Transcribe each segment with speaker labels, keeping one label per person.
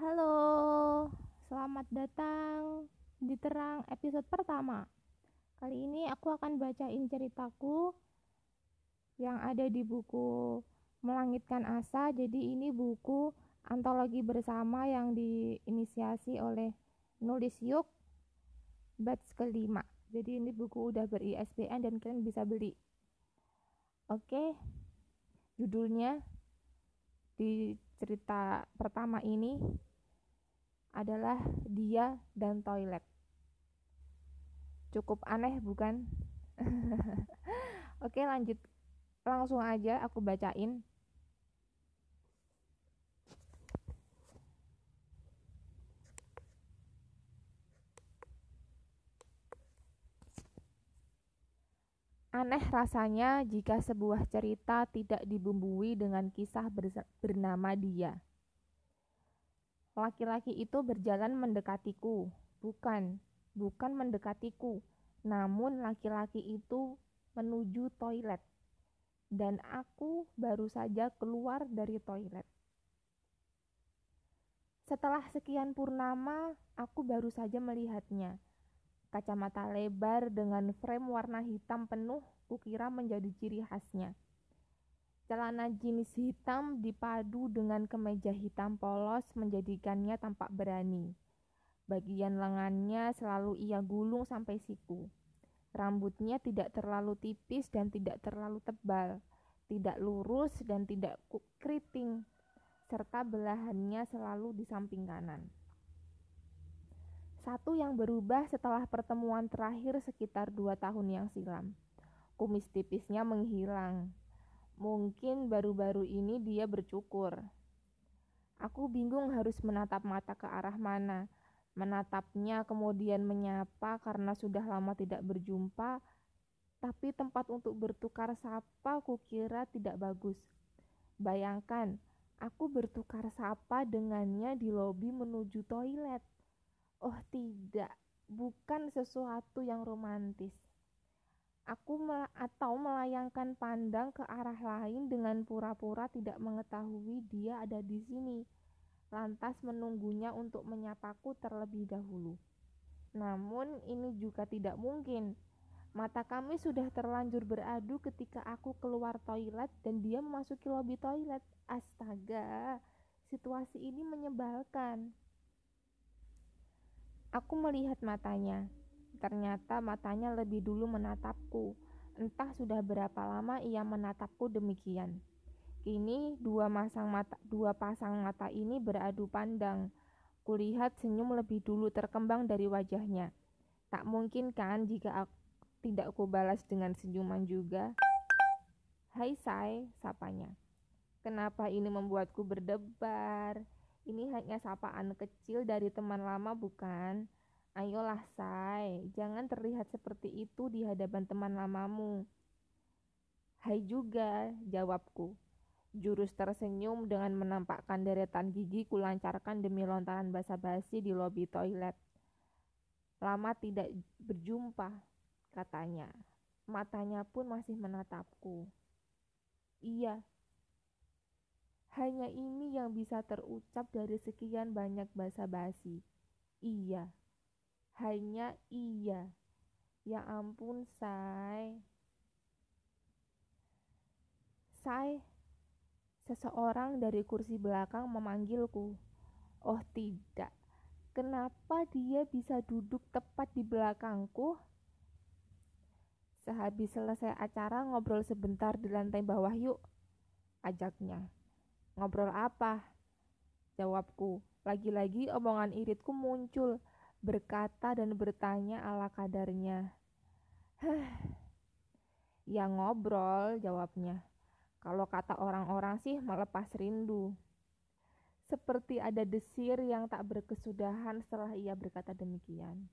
Speaker 1: Halo, selamat datang di Terang episode pertama. Kali ini aku akan bacain ceritaku yang ada di buku Melangitkan Asa. Jadi ini buku antologi bersama yang diinisiasi oleh Nulis Yuk batch kelima. Jadi ini buku udah ber-ISBN dan kalian bisa beli. Oke, judulnya di cerita pertama ini adalah dia dan toilet. Cukup aneh bukan? Oke lanjut langsung aja aku bacain. Aneh rasanya jika sebuah cerita tidak dibumbui dengan kisah bernama dia. Laki-laki itu berjalan mendekatiku. Bukan, bukan mendekatiku. Namun laki-laki itu menuju toilet. Dan aku baru saja keluar dari toilet. Setelah sekian purnama, aku baru saja melihatnya. Kacamata lebar dengan frame warna hitam penuh kukira menjadi ciri khasnya. Celana jeans hitam dipadu dengan kemeja hitam polos menjadikannya tampak berani. Bagian lengannya selalu ia gulung sampai siku. Rambutnya tidak terlalu tipis dan tidak terlalu tebal, tidak lurus dan tidak keriting, serta belahannya selalu di samping kanan. Satu yang berubah setelah pertemuan terakhir sekitar dua tahun yang silam. Kumis tipisnya menghilang, Mungkin baru-baru ini dia bercukur. Aku bingung harus menatap mata ke arah mana. Menatapnya kemudian menyapa karena sudah lama tidak berjumpa, tapi tempat untuk bertukar sapa kukira tidak bagus. Bayangkan, aku bertukar sapa dengannya di lobi menuju toilet. Oh tidak, bukan sesuatu yang romantis. Aku mel atau melayangkan pandang ke arah lain dengan pura-pura tidak mengetahui dia ada di sini, lantas menunggunya untuk menyapaku terlebih dahulu. Namun ini juga tidak mungkin. Mata kami sudah terlanjur beradu ketika aku keluar toilet dan dia memasuki lobi toilet. Astaga, situasi ini menyebalkan. Aku melihat matanya. Ternyata matanya lebih dulu menatapku. Entah sudah berapa lama ia menatapku demikian. Kini dua pasang mata, dua pasang mata ini beradu pandang. Kulihat senyum lebih dulu terkembang dari wajahnya. Tak mungkin kan jika aku, tidak kubalas dengan senyuman juga. Hai Sai, sapanya. Kenapa ini membuatku berdebar? Ini hanya sapaan kecil dari teman lama bukan? Ayolah, say, jangan terlihat seperti itu di hadapan teman lamamu. Hai juga, jawabku. Jurus tersenyum dengan menampakkan deretan gigi kulancarkan demi lontaran basa-basi di lobi toilet. Lama tidak berjumpa, katanya. Matanya pun masih menatapku. Iya, hanya ini yang bisa terucap dari sekian banyak basa-basi. Iya hanya iya. Ya ampun, Say. Say, seseorang dari kursi belakang memanggilku. Oh tidak, kenapa dia bisa duduk tepat di belakangku? Sehabis selesai acara ngobrol sebentar di lantai bawah yuk, ajaknya. Ngobrol apa? Jawabku. Lagi-lagi omongan iritku muncul berkata dan bertanya ala kadarnya. Hah, ya ngobrol jawabnya. Kalau kata orang-orang sih melepas rindu. Seperti ada desir yang tak berkesudahan setelah ia berkata demikian.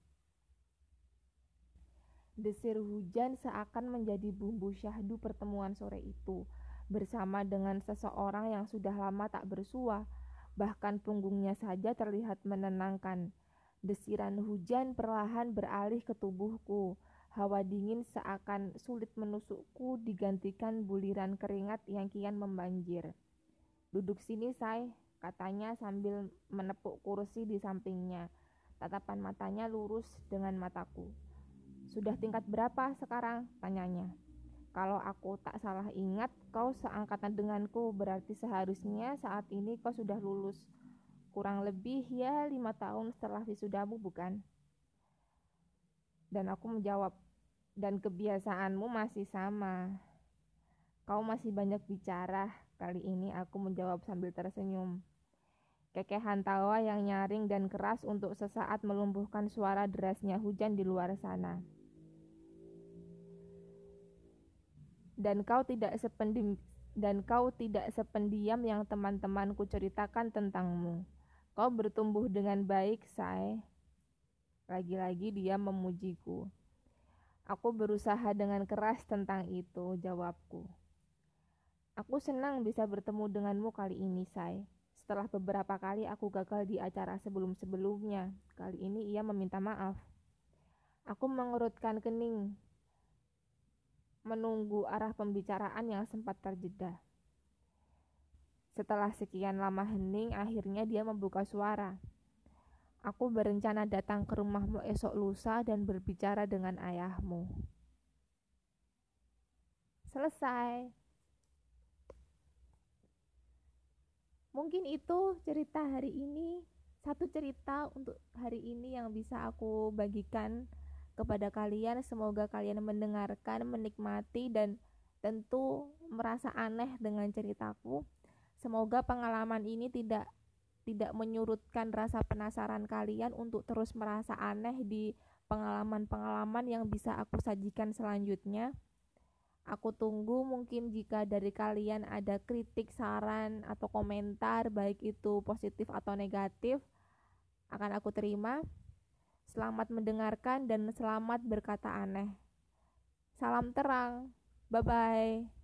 Speaker 1: Desir hujan seakan menjadi bumbu syahdu pertemuan sore itu bersama dengan seseorang yang sudah lama tak bersua, bahkan punggungnya saja terlihat menenangkan Desiran hujan perlahan beralih ke tubuhku. Hawa dingin seakan sulit menusukku digantikan buliran keringat yang kian membanjir. Duduk sini, say, katanya sambil menepuk kursi di sampingnya. Tatapan matanya lurus dengan mataku. Sudah tingkat berapa sekarang? Tanyanya. Kalau aku tak salah ingat, kau seangkatan denganku, berarti seharusnya saat ini kau sudah lulus. Kurang lebih ya lima tahun setelah wisudamu, bukan? Dan aku menjawab, dan kebiasaanmu masih sama. Kau masih banyak bicara. Kali ini aku menjawab sambil tersenyum. Kekehan tawa yang nyaring dan keras untuk sesaat melumpuhkan suara derasnya hujan di luar sana. Dan kau tidak sependim dan kau tidak sependiam yang teman-temanku ceritakan tentangmu. Kau bertumbuh dengan baik, say. Lagi-lagi dia memujiku. Aku berusaha dengan keras tentang itu, jawabku. Aku senang bisa bertemu denganmu kali ini, say. Setelah beberapa kali aku gagal di acara sebelum-sebelumnya, kali ini ia meminta maaf. Aku mengerutkan kening, menunggu arah pembicaraan yang sempat terjeda. Setelah sekian lama hening, akhirnya dia membuka suara. Aku berencana datang ke rumahmu esok lusa dan berbicara dengan ayahmu. Selesai. mungkin itu cerita hari ini satu cerita untuk hari ini yang bisa aku bagikan kepada kalian semoga kalian mendengarkan menikmati dan tentu merasa aneh dengan ceritaku semoga pengalaman ini tidak tidak menyurutkan rasa penasaran kalian untuk terus merasa aneh di pengalaman-pengalaman yang bisa aku sajikan selanjutnya. Aku tunggu mungkin jika dari kalian ada kritik, saran, atau komentar, baik itu positif atau negatif, akan aku terima. Selamat mendengarkan dan selamat berkata aneh. Salam terang. Bye bye.